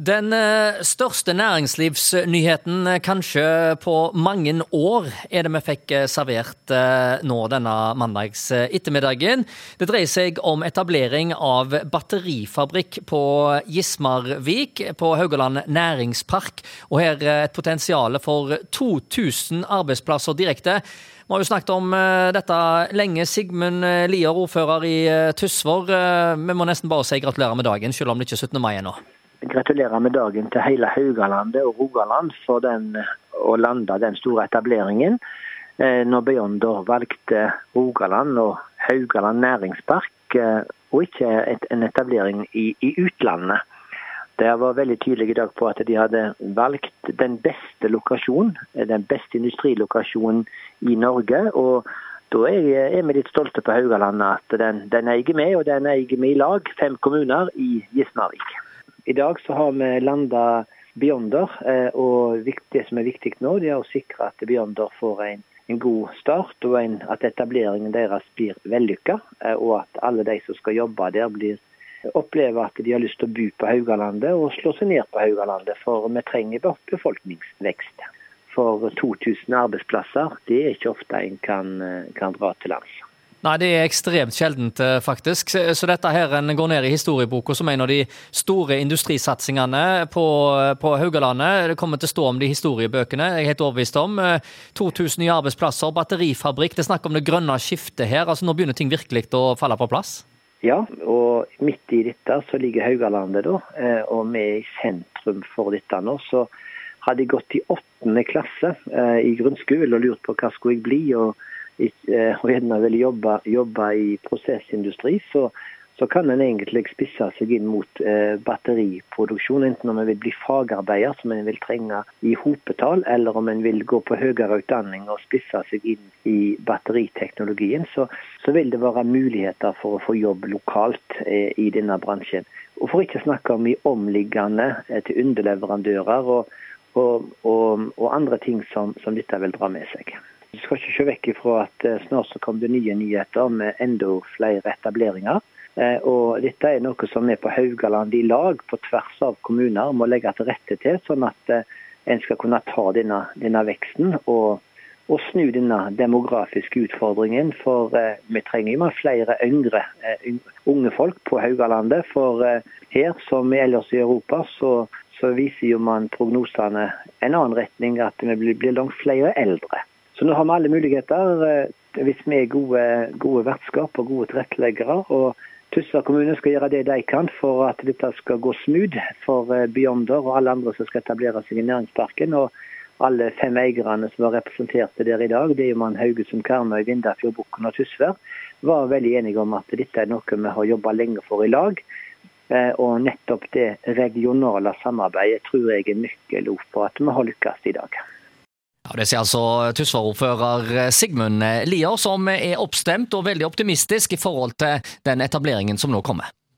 Den eh, største næringslivsnyheten eh, kanskje på mange år er det vi fikk eh, servert nå denne mandags ettermiddagen. Det dreier seg om etablering av batterifabrikk på Gismarvik, på Haugaland næringspark. Og her et potensial for 2000 arbeidsplasser direkte. Vi har jo snakket om dette lenge. Sigmund Lier, ordfører i Tysvår. Vi må nesten bare si gratulerer med dagen, selv om det ikke er 17. mai ennå gratulerer med dagen til hele Haugalandet og Rogaland for den, å lande den store etableringen. Eh, når Beyonder valgte Rogaland og Haugaland næringspark, eh, og ikke en etablering i, i utlandet. Det var veldig tydelig i dag på at de hadde valgt den beste lokasjonen, den beste industrilokasjonen i Norge. og da er vi litt stolte på Haugalandet at den, den eier vi, og den eier vi i lag, fem kommuner i Gismarvik. I dag så har vi landa Beyonder, eh, og det som er viktig nå, det er å sikre at Beyonder får en, en god start, og en, at etableringen deres blir vellykka. Eh, og at alle de som skal jobbe der, blir opplever at de har lyst til å bo på Haugalandet og slå seg ned på Haugalandet. For vi trenger befolkningsvekst. For 2000 arbeidsplasser, det er ikke ofte en kan, eh, kan dra til lands. Nei, det er ekstremt sjeldent, eh, faktisk. Så dette her går ned i historieboka som en av de store industrisatsingene på, på Haugalandet. Det kommer til å stå om de historiebøkene, jeg er helt overbevist om. 2000 eh, nye arbeidsplasser, batterifabrikk. Det er snakk om det grønne skiftet her. altså Nå begynner ting virkelig å falle på plass? Ja, og midt i dette så ligger Haugalandet, da. Eh, og vi er i sentrum for dette nå. så hadde jeg gått i åttende klasse i grunnskolen og lurt på hva skulle jeg bli. og og gjerne vil jobbe, jobbe i prosessindustri, så, så, kan en egentlig spisse seg inn mot eh, batteriproduksjon. Enten om en vil bli fagarbeider, som en vil trenge i hopetall, eller om en vil gå på høyere utdanning og spisse seg inn i batteriteknologien, så, så vil det være muligheter for å få jobb lokalt eh, i denne bransjen. Og For ikke snakke om i omliggende eh, til underleverandører og, og, og, og andre ting som, som dette vil dra med seg. Vi skal ikke se vekk ifra at eh, snart så kommer det nye nyheter med enda flere etableringer. Eh, og dette er noe som er på Haugaland i lag, på tvers av kommuner, må legge til rette til, sånn at eh, en skal kunne ta denne, denne veksten og, og, snu denne demografiske utfordringen. For vi trenger jo flere yngre, unge folk på Haugalandet. For her, som ellers i Europa, så, så viser jo man prognosene en annen retning, at vi blir langt flere eldre. Så nå har vi alle muligheter eh, hvis vi er gode, gode vertskap og gode tilretteleggere. og Tysvær kommune skal gjøre det de kan for at dette skal gå smooth for eh, Beyonder og alle andre som skal etablere seg i næringsparken. og alle fem eierne som var representert der i dag, det er jo man Haugesund, Karmøy, Vindafjord, Bukken og Tysvær, var veldig enige om at dette er noe vi har jobba lenge for i lag. Eh, og nettopp det regionale samarbeidet tror jeg er nøkkelen på at vi har lykkes i dag. Ja, det sier altså Tysvær-ordfører Sigmund Lier, som er oppstemt og veldig optimistisk i forhold til den etableringen som nå kommer.